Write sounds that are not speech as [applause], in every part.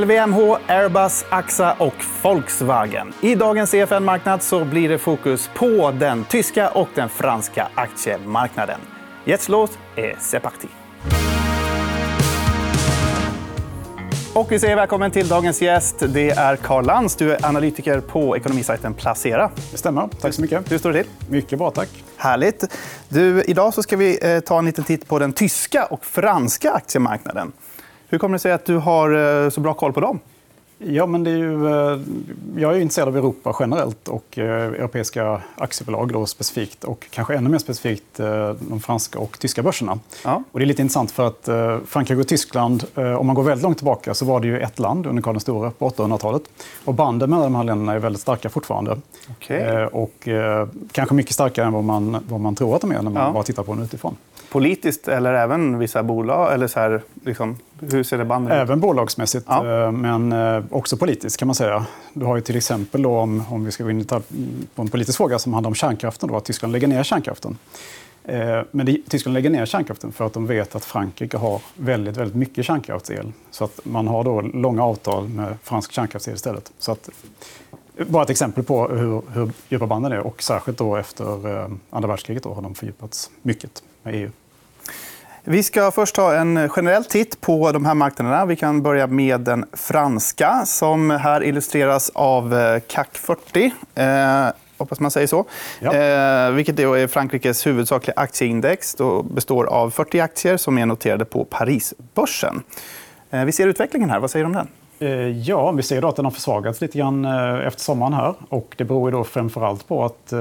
LVMH, Airbus, AXA och Volkswagen. I dagens EFN-marknad så blir det fokus på den tyska och den franska aktiemarknaden. Jetzt los et c'est parti! Och vi säger välkommen till dagens gäst. Det är Karl Lantz. Du är analytiker på ekonomisajten Placera. Det stämmer. Tack så mycket. Hur står det till? Mycket bra, tack. Härligt. Du, idag så ska vi eh, ta en liten titt på den tyska och franska aktiemarknaden. Hur kommer det sig att du har eh, så bra koll på dem? Ja, men det är ju, eh, jag är intresserad av Europa generellt och eh, europeiska aktiebolag då specifikt och kanske ännu mer specifikt de franska och tyska börserna. Ja. Och det är lite intressant för att Frankrike och Tyskland, om man går väldigt långt tillbaka så var det ju ett land under Karl den store på 800-talet. Och banden mellan de här länderna är väldigt starka fortfarande. Okay. Och kanske mycket starkare än vad man, vad man tror att de är när man ja. bara tittar på dem utifrån politiskt eller även vissa bolag? Eller så här, liksom, hur ser det banden Även bolagsmässigt, ja. Eh, men eh, också politiskt kan man säga. Du har ju till exempel, då, om, om vi ska gå in på en politisk fråga som handlar om kärnkraften, då, att Tyskland lägger ner kärnkraften. Eh, men det, Tyskland lägger ner kärnkraften för att de vet att Frankrike har väldigt, väldigt mycket kärnkraftsel. Så att man har då långa avtal med fransk kärnkraftsel istället. Så att, bara ett exempel på hur, hur djupa banden är. Och särskilt då efter andra världskriget då har de fördjupats mycket med EU. Vi ska först ta en generell titt på de här marknaderna. Vi kan börja med den franska som här illustreras av eh, CAC 40. Eh, hoppas man säger så. Ja. Eh, vilket är Frankrikes huvudsakliga aktieindex. Det består av 40 aktier som är noterade på Parisbörsen. Eh, vi ser utvecklingen här. Vad säger du om den? Eh, ja, vi ser att den har försvagats lite grann eh, efter sommaren. här. Och det beror då framförallt på att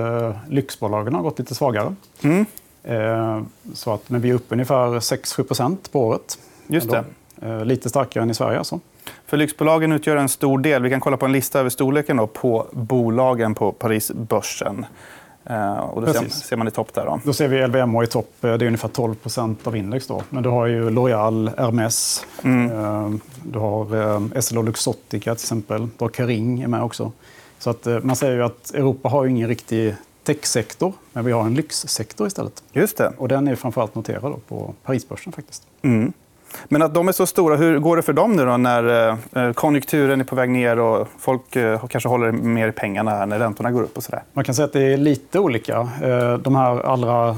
lyxbolagen har gått lite svagare. Mm. Eh, så att, men vi är uppe ungefär 6-7% på året. Just det. Eh, lite starkare än i Sverige. Alltså. För lyxbolagen utgör en stor del. Vi kan kolla på en lista över storleken då, på bolagen på Parisbörsen. Eh, och då ser man i topp där. Då. då ser vi LVMH i topp. Det är ungefär 12% av index. Då. Men du har ju L'Oreal, Hermès. Mm. Du har Essilor Luxottica till exempel. Du har Kering är med också. Så att man säger ju att Europa har ingen riktig techsektor, men vi har en lyxsektor istället. Just det. Och den är framförallt noterad på Parisbörsen. faktiskt. Mm. Men att de är så stora, hur går det för dem nu då när eh, konjunkturen är på väg ner och folk eh, kanske håller mer i pengarna när räntorna går upp? och så där? Man kan säga att det är lite olika. Eh, de här allra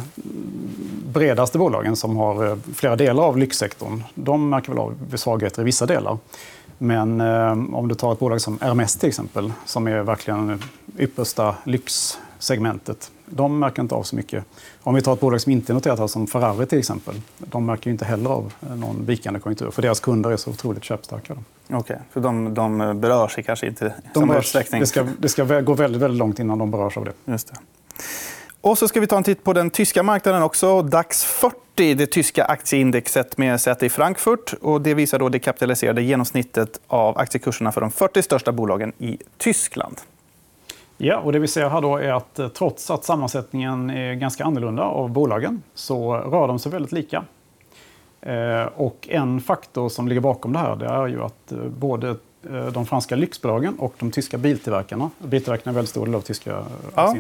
bredaste bolagen som har flera delar av lyxsektorn de märker väl av svagheter i vissa delar. Men om du tar ett bolag som Hermès till exempel, som är verkligen yppersta lyx segmentet. De märker inte av så mycket. Om vi tar ett bolag som inte är noterat här, som Ferrari till exempel. De märker inte heller av någon vikande konjunktur. För deras kunder är så otroligt köpstarka. Okej, okay. för de, de berör sig kanske inte i de samma utsträckning? Det ska, det ska gå väldigt, väldigt långt innan de berörs av det. Just det. Och så ska vi ta en titt på den tyska marknaden också. DAX 40, det tyska aktieindexet med säte i Frankfurt. Och det visar då det kapitaliserade genomsnittet av aktiekurserna för de 40 största bolagen i Tyskland. Ja, och det vi ser här då är att eh, trots att sammansättningen är ganska annorlunda av bolagen så rör de sig väldigt lika. Eh, och en faktor som ligger bakom det här det är ju att eh, både de franska lyxbolagen och de tyska biltillverkarna, biltillverkarna är väldigt stor del av tyska ja.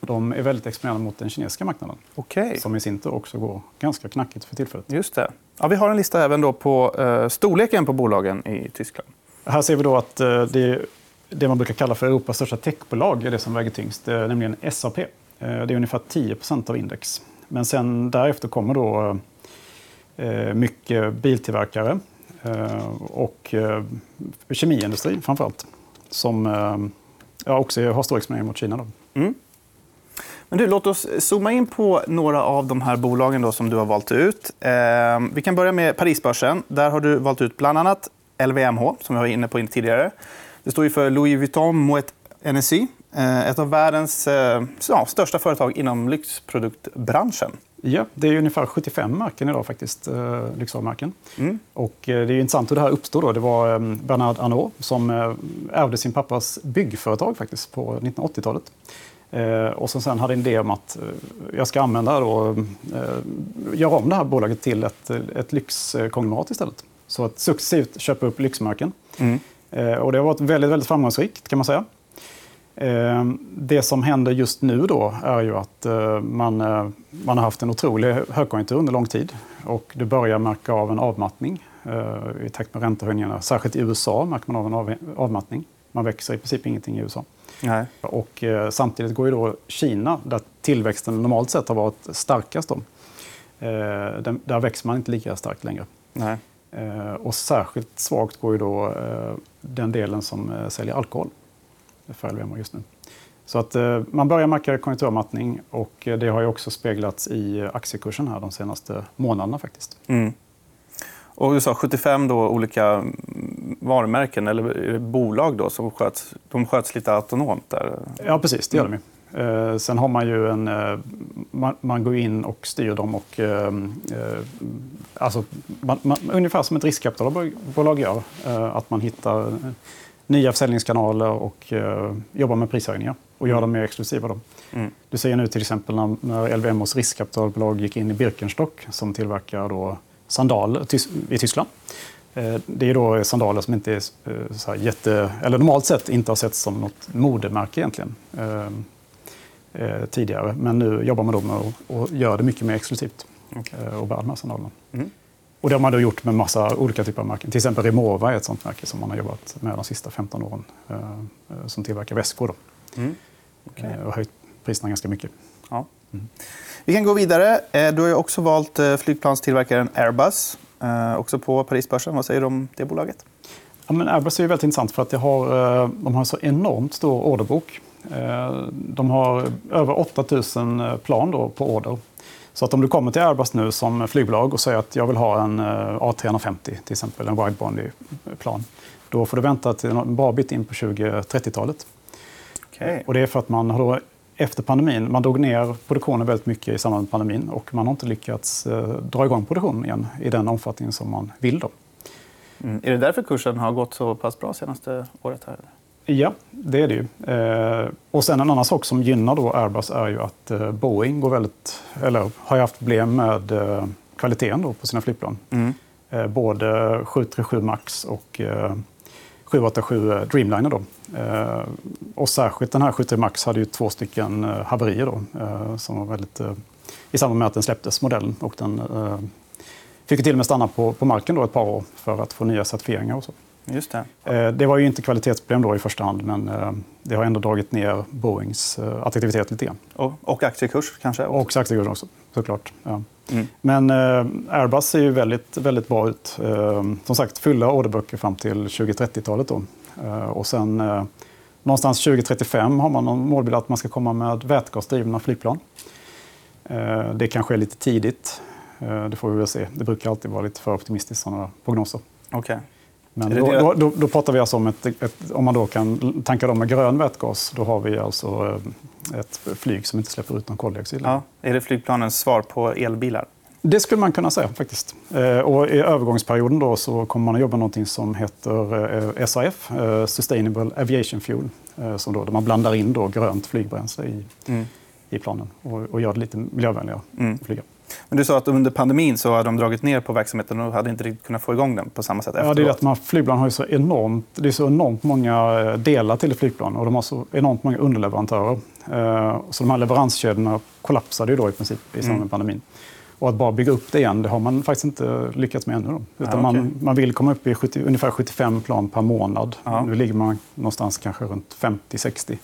de är väldigt exponerade mot den kinesiska marknaden. Okay. Som i sin tur också går ganska knackigt för tillfället. Just det. Ja, vi har en lista även då på uh, storleken på bolagen i Tyskland. Här ser vi då att uh, det det man brukar kalla för Europas största techbolag är det som väger tyngst, eh, nämligen SAP. Eh, det är ungefär 10% av index. Men sen därefter kommer då eh, mycket biltillverkare och kemiindustri framför allt. Som ja, också har stor exponering mot Kina. Då. Mm. Men du, låt oss zooma in på några av de här bolagen då som du har valt ut. Ehm, vi kan börja med Parisbörsen. Där har du valt ut bland annat LVMH, som vi var inne på tidigare. Det står ju för Louis Vuitton Moet Hennessy. Eh, ett av världens eh, ja, största företag inom lyxproduktbranschen. Ja, det är ungefär 75 märken idag, faktiskt, eh, lyxvarumärken. Mm. Och det är intressant hur det här uppstod. Då. Det var Bernard Arnault som ärvde sin pappas byggföretag faktiskt, på 1980-talet. Och som sen hade en idé om att jag ska använda då, göra om det här bolaget till ett, ett lyxkonglomerat istället. Så att successivt köpa upp lyxmärken. Mm. Eh, och det har varit väldigt, väldigt framgångsrikt kan man säga. Eh, det som händer just nu då är ju att eh, man, man har haft en otrolig högkonjunktur under lång tid. Och det börjar märka av en avmattning i takt med räntehöjningarna. Särskilt i USA märker man av en avmattning. Man växer i princip ingenting i USA. Nej. Och, samtidigt går ju då Kina, där tillväxten normalt sett har varit starkast, då, där, växer man inte lika starkt längre. Nej. Och särskilt svagt går ju då den delen som eh, säljer alkohol för LVM just nu. Så att eh, man börjar märka konjunkturavmattning och det har ju också speglats i aktiekursen här de senaste månaderna faktiskt. Mm. Och du sa 75 då olika varumärken eller bolag då som sköts, de sköts lite autonomt där? Ja, precis. Det gör de ju. Eh, sen har man ju en... Eh, man, man, går in och styr dem och... Eh, eh alltså, man, man, ungefär som ett riskkapitalbolag gör. Eh, att man hittar nya försäljningskanaler och eh, jobbar med prishöjningar och gör dem mer exklusiva. Då. Mm. Du ser nu till exempel när, när LVMHs riskkapitalbolag gick in i Birkenstock som tillverkar då sandaler i Tyskland. Det är då sandaler som inte är så jätte, eller normalt sett inte har setts som något modemärke egentligen eh, tidigare. Men nu jobbar man då med att göra det mycket mer exklusivt okay. och bära de här sandalerna. Mm. Och det har man då gjort med massa olika typer av märken. Till exempel Remova är ett sånt märke som man har jobbat med de sista 15 åren. som tillverkar väskor. Då. Mm. Okay. och höjt priserna ganska mycket. Ja. Mm. Vi kan gå vidare. Du har också valt flygplanstillverkaren Airbus. Eh, också på Parisbörsen. Vad säger du om det bolaget? Ja, men Airbus är väldigt intressant för att det har, eh, de har så enormt stor orderbok. Eh, de har över 8 000 plan då på order. Så att om du kommer till Airbus nu som flygbolag och säger att jag vill ha en A350, till exempel en widebody plan, då får du vänta till en bra bit in på 2030-talet. Okay. Och det är för att man har efter pandemin. Man drog ner produktionen väldigt mycket i samband med pandemin och man har inte lyckats eh, dra igång produktionen igen i den omfattning som man vill. Då. Mm. Är det därför kursen har gått så pass bra senaste året? Här? Ja, det är det ju. Eh, och sen en annan sak som gynnar då Airbus är ju att eh, Boeing går väldigt, eller har haft problem med eh, kvaliteten då på sina flygplan. Mm. Både 737 Max och eh, 787 Dreamliner. Då. Och särskilt den här 73 Max hade ju två stycken haverier då, som var väldigt, i samband med att den släpptes, modellen. Och den fick till och med stanna på, på marken då ett par år för att få nya certifieringar. Och så. Just det. det var ju inte kvalitetsproblem då i första hand, men det har ändå dragit ner Boeings attraktivitet lite grann. Och, och aktiekurs kanske? Och aktiekurs också, såklart. Ja. Mm. Men eh, Airbus ser ju väldigt, väldigt bra ut. Eh, som sagt, fylla orderböcker fram till 2030-talet. Då. Eh, och sen eh, någonstans 2035 har man någon målbild att man ska komma med vätgasdrivna flygplan. Eh, det kanske är lite tidigt. Eh, det får vi väl se. Det brukar alltid vara lite för optimistiskt, sådana prognoser. Okay. Men då, då, då, då, pratar vi alltså om ett, ett, om man då kan tanka dem med grön vätgas, då har vi alltså ett flyg som inte släpper ut någon koldioxid. Ja. Är det flygplanens svar på elbilar? Det skulle man kunna säga faktiskt. Eh, och I övergångsperioden då så kommer man att jobba med något som heter eh, SAF, eh, Sustainable Aviation Fuel. Som då, där man blandar in då grönt flygbränsle i, mm. i planen och, och gör det lite miljövänligare mm. att flyga. Men du sa att under pandemin så hade de dragit ner på verksamheten och hade inte riktigt kunnat få igång den på samma sätt efteråt. Ja, det är att de flygplan har så enormt, det är så enormt många delar till flygplan och de har så enormt många underleverantörer. Så de här leveranskedjorna kollapsade ju då i princip i samband med mm. pandemin. Och att bara bygga upp det igen, det har man faktiskt inte lyckats med ännu. Utan ja, okay. man, man vill komma upp i 70, ungefär 75 plan per månad. Ja. Nu ligger man någonstans kanske runt 50-60.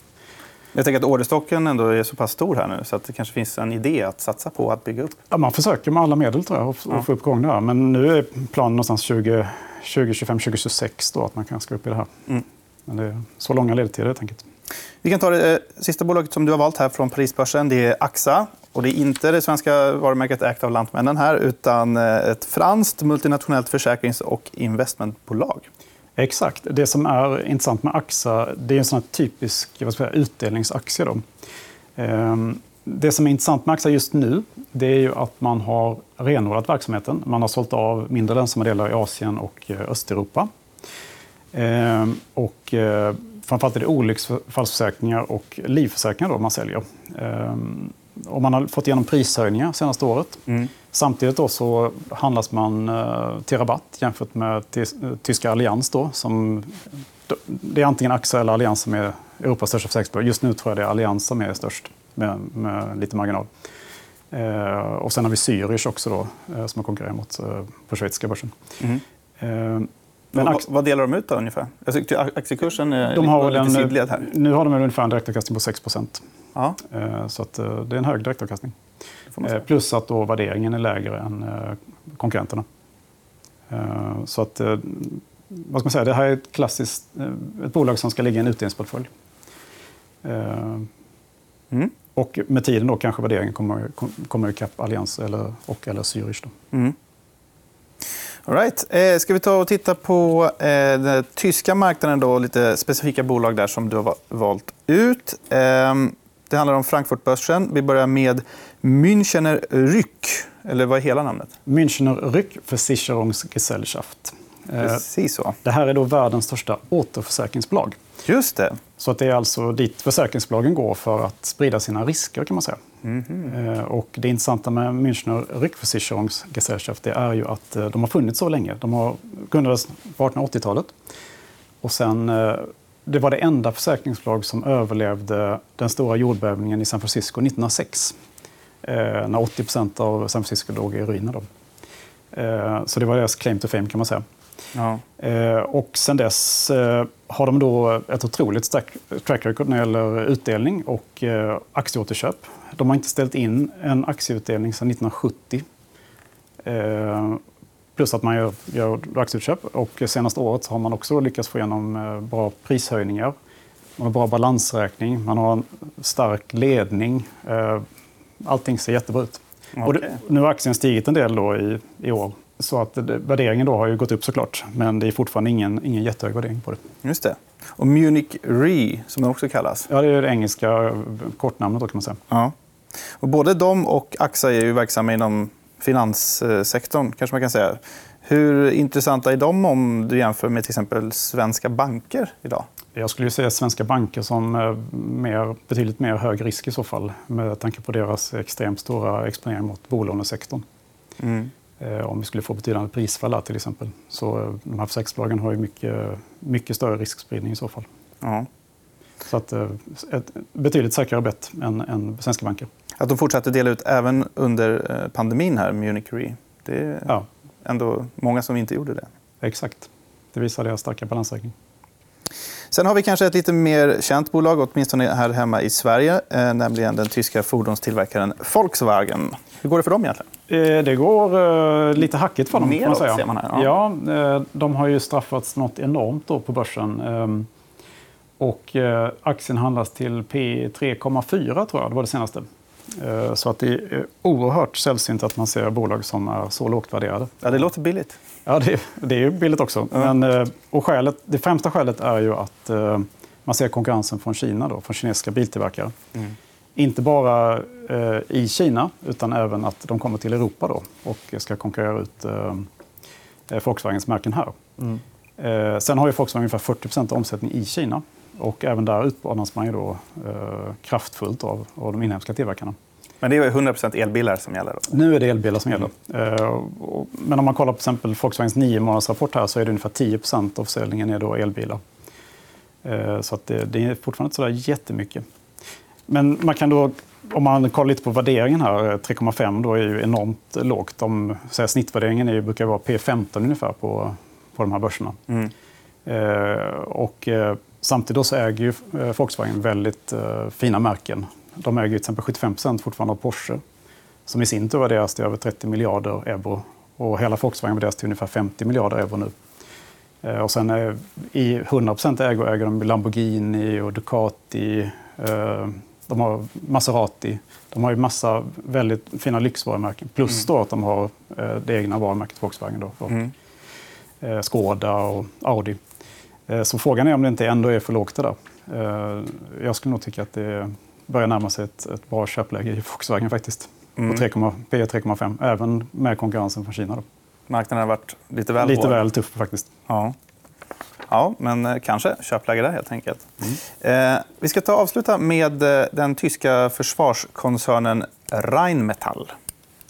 Jag tänker att orderstocken ändå är så pass stor här nu så att det kanske finns en idé att satsa på att bygga upp. Ja, man försöker med alla medel tror jag att ja. få upp igång det här. Men nu är planen någonstans 2025, 2026 då, att man kan ska upp i det här. Mm. Men det är så långa ledtider helt enkelt. Vi kan ta det eh, sista bolaget som du har valt här från Parisbörsen. Det är AXA. Och det är inte det svenska varumärket ägt av Lantmännen här utan eh, ett franskt multinationellt försäkrings och investmentbolag. Exakt. Det som är intressant med AXA det är en sån typisk vad ska säga, utdelningsaktie. Då. Ehm, det som är intressant med AXA just nu det är ju att man har renodlat verksamheten. Man har sålt av mindre lönsamma delar i Asien och eh, Östeuropa. Ehm, och eh, framförallt är det olycksfallsförsäkringar och livförsäkringar då man säljer. Ehm, och man har fått igenom prishöjningar senaste året. Mm. Samtidigt då så handlas man eh, till rabatt jämfört med tyska Allians. Då, som, det är antingen AXA eller Allians som är Europas största försäkringsbolag. Just nu tror jag det är Allians som är störst med, med lite marginal. Eh, och sen har vi Zürich också då, eh, som konkurrerar mot eh, på schweiziska börsen. Mm. Eh, Men vad, delar de ut då ungefär? Jag tyckte aktiekursen är de har lite sidled här. nu har de ungefär en direktavkastning på 6 Ja, Så att, eh, det är en hög direktavkastning. Eh. Plus att då värderingen är lägre än eh, konkurrenterna. Eh, Så att, eh, vad ska man säga, det här är ett klassiskt eh, ett bolag som ska ligga i en utdelningsportfölj. Eh, Mm. Och med tiden då kanske värderingen kommer, kom- kommer ikapp Allians eller, och eller Zürich. Då. Mm. All right. eh, ska vi ta och titta på eh, den tyska marknaden, då, lite specifika bolag där som du har va- valt ut. Eh, det handlar om Frankfurtbörsen. Vi börjar med Münchener Rück, eller vad är hela namnet? Münchner Rückversicherungsgesellschaft. Eh, Precis så. Det här är då världens största återförsäkringsbolag. Just det. Så att det är alltså dit försäkringsbolagen går för att sprida sina risker. kan man säga. Mhm. Eh, Och det intressanta med Münchner Rückversicherungsgesellschaft det är ju att eh, de har funnits så länge. De har grundades på 1880-talet. Och sen, det var det enda försäkringsbolag som överlevde den stora jordbävningen i San Francisco 1906. eh, När 80% av San Francisco låg i ruiner. Då. Eh, Så det var deras claim to fame kan man säga. Ja. Eh, Och sen dess har de då ett otroligt track record när det gäller utdelning och eh, aktieåterköp. De har inte ställt in en aktieutdelning sedan 1970. Plus att man gör, gör aktieköp. Och senaste året har man också lyckats få igenom eh, bra prishöjningar. Man har bra balansräkning, man har en stark ledning. Eh, Allting ser jättebra ut. Okej. nu har aktien stigit en del då i, i år. Så att värderingen då har ju gått upp såklart. Men det är fortfarande ingen, ingen jättehög värdering på det. Just det. Och Munich Re, som det också kallas. Ja, det är det engelska kortnamnet då kan man säga. Ja. Och både de och AXA är ju verksamma inom finanssektorn. kanske man kan säga. Hur intressanta är de om du jämför med till exempel svenska banker idag? Jag skulle ju säga svenska banker som eh, mer, betydligt mer hög risk i så fall med tanke på deras extremt stora exponering mot bolånesektorn. Mm. Eh, Om vi skulle få betydande prisfall där, till exempel. Så eh, de här försäkringsbolagen har ju mycket, mycket större riskspridning i så fall. Ja. Så att, ett betydligt säkrare bett än, än svenska banker. Att de fortsatte dela ut även under eh, pandemin, här, Munich Re. Det är Ja, ändå många som inte gjorde det. exakt. Det visar deras starka balansräkning. Sen har vi kanske ett lite mer känt bolag, åtminstone här hemma i Sverige, eh, nämligen den tyska fordonstillverkaren Volkswagen. Hur går det för dem egentligen? Eh, Det går eh, lite hackigt för dem. man Neråt, säga. ser man här, Ja, eh, de har ju straffats något enormt då på börsen. Ehm, Och eh, aktien handlas till P 3,4 tror jag, det var det senaste. Eh, Så att det är oerhört sällsynt att man ser bolag som är så lågt värderade. Ja, det låter billigt. Ja, det, det är ju billigt också. Ja. Men, eh, och skälet, det främsta skälet är ju att eh, man ser konkurrensen från Kina, då, från kinesiska biltillverkare. Mm. Inte bara i Kina, utan även att de kommer till Europa då, och ska konkurrera ut Volkswagens märken här. Mm. Sen har ju Volkswagen ungefär 40 av omsättning i Kina. Och även där utmanas man ju då, eh, kraftfullt av, av de inhemska tillverkarna. Men det är 100 elbilar som gäller? Då. Nu är det elbilar som gäller. Eh, och- Men om man kollar på exempel Volkswagens nio månadersrapport här så är det ungefär 10% av försäljningen är då elbilar. Eh, Så det, det är fortfarande inte så där jättemycket. Men man kan då, om man kollar lite på värderingen här, eh, 3,5 då är ju enormt lågt. De, så här, snittvärderingen är, ju- brukar vara P15 ungefär på, på de här börserna. Mm. Eh, och, eh, samtidigt så äger ju eh, Volkswagen väldigt eh, fina märken. De äger till exempel 75% fortfarande av Porsche som i sin tur värderas till över 30 miljarder euro. Och hela Volkswagen värderas till ungefär 50 miljarder euro nu. Eh, och sen eh, i 100% ägo äger de Lamborghini och Ducati. De har Maserati. De har ju massa väldigt fina lyxvarumärken. Plus då att de har det egna varumärket Volkswagen. Då, och, Mm. Skoda och Audi. Eh, Så frågan är om det inte ändå är för lågt det där. Eh, Jag skulle nog tycka att det börjar närma sig ett, ett bra köpläge i Volkswagen faktiskt. Mm. På 3,- P 3,5, även med konkurrensen från Kina. Då. Marknaden har varit lite väl Lite väl tuff faktiskt. Ja. ja, men eh, kanske köpläge där helt enkelt. Eh, vi ska ta avsluta med den tyska försvarskoncernen Rheinmetall.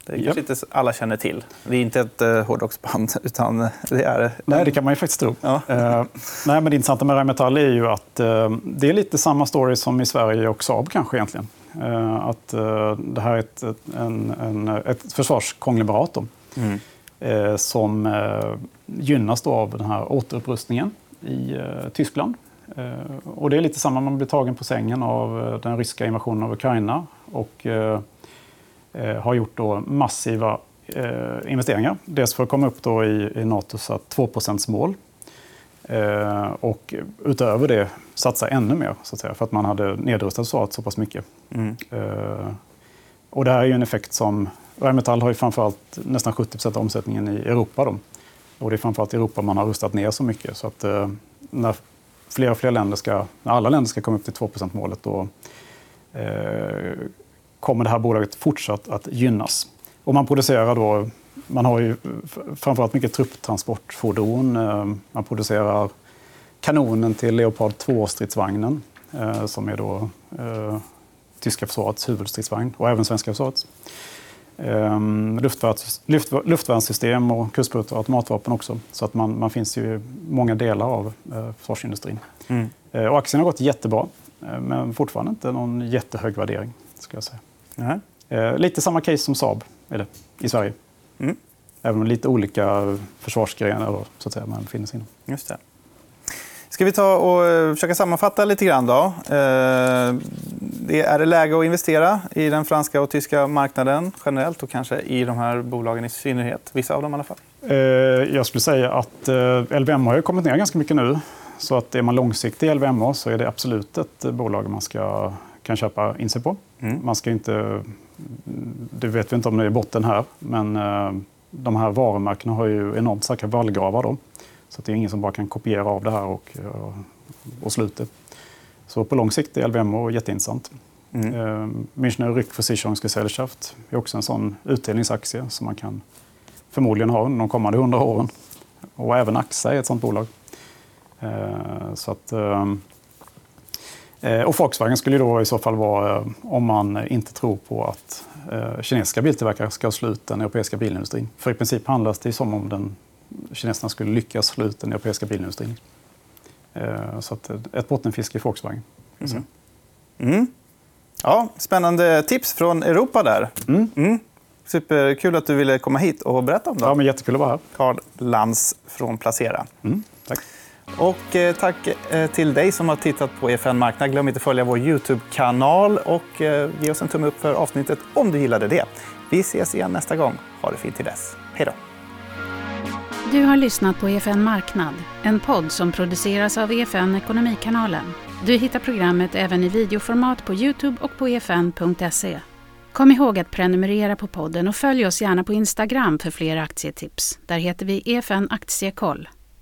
Det Ja. kanske inte alla känner till. Det är inte ett eh, hårdrocksband, [laughs] utan det är... Nej, det kan man ju faktiskt tro. Ja. Eh, nej, men det intressanta med Rheinmetall är ju att eh, det är lite samma story som i Sverige och Saab kanske egentligen. Eh, att eh, det här är ett, en, en, ett försvarskonglomerat. då. Mm. eh, som eh, gynnas då av den här återupprustningen i eh, Tyskland. Eh, och det är lite samma, man blir tagen på sängen av eh, den ryska invasionen av Ukraina och eh, har gjort då massiva investeringar. Dels för att komma upp då i, i Natos 2% mål och utöver det satsa ännu mer, så att säga, för att man hade nedrustat försvaret så pass mycket. Mm. Och det här är en effekt som... Rheinmetall har ju framförallt nästan 70 av omsättningen i Europa. Då. Och det är framförallt i Europa man har rustat ner så mycket. Så att när fler och fler länder ska, när alla länder ska komma upp till 2% målet då eh, kommer det här bolaget fortsatt att gynnas. Och man producerar då, man har ju framförallt mycket trupptransportfordon. Eh, man producerar kanonen till Leopard 2-stridsvagnen eh, som är då eh, tyska försvarets huvudstridsvagn och även svenska försvarets. Ehm, luftvärns, luft, luftvärnssystem och kustbåtar och automatvapen också. Så att man, man finns ju i många delar av eh, försvarsindustrin. Mm. Eh, och aktien har gått jättebra, eh, men fortfarande inte någon jättehög värdering. Ska jag säga. Mm. Eh, lite samma case som Saab är det, i Sverige. Mm. Även om lite olika försvarsgrenar så att säga, man sig inom. Just det. Ska vi ta och eh, försöka sammanfatta lite grann då? Eh, är det läge att investera i den franska och tyska marknaden generellt och kanske i de här bolagen i synnerhet? Vissa av dem i alla fall. Eh, jag skulle säga att LVM har kommit ner ganska mycket nu. Så att är man långsiktig i LVMH så är det absolut ett bolag man ska, kan köpa in sig på. Mm. Man ska inte... Det vet vi inte om det är botten här, men de här varumärkena har ju enormt starka vallgravar. Då. Så det är ingen som bara kan kopiera av det här och, och slå ut det. Så på lång sikt är LVMH jätteintressant. Mm. Eh, Münchner Rückversicherungsgesellschaft är också en sån utdelningsaktie som man kan förmodligen ha under de kommande hundra åren. Och även AXA är ett sånt bolag. Eh, så att, eh, och Volkswagen skulle då i så fall vara om man inte tror på att kinesiska biltillverkare ska slå ut den europeiska bilindustrin. För i princip handlas det som om den kineserna skulle lyckas slå ut den europeiska bilindustrin. Eh, så att ett bottenfiske i Volkswagen. Mm. Mm. Ja, spännande tips från Europa där. Mm. Mm. Superkul att du ville komma hit och berätta om det. Ja, men jättekul att vara här. Karl Lantz från Placera. Mm, tack. Och eh, tack eh, till dig som har tittat på EFN Marknad. Glöm inte att följa vår Youtube-kanal och eh, ge oss en tumme upp för avsnittet om du gillade det. Vi ses igen nästa gång. Ha det fint till dess. Hej då! Du har lyssnat på EFN Marknad, en podd som produceras av EFN Ekonomikanalen. Du hittar programmet även i videoformat på Youtube och på efn.se. Kom ihåg att prenumerera på podden och följ oss gärna på Instagram för fler aktietips. Där heter vi EFN Aktiekoll.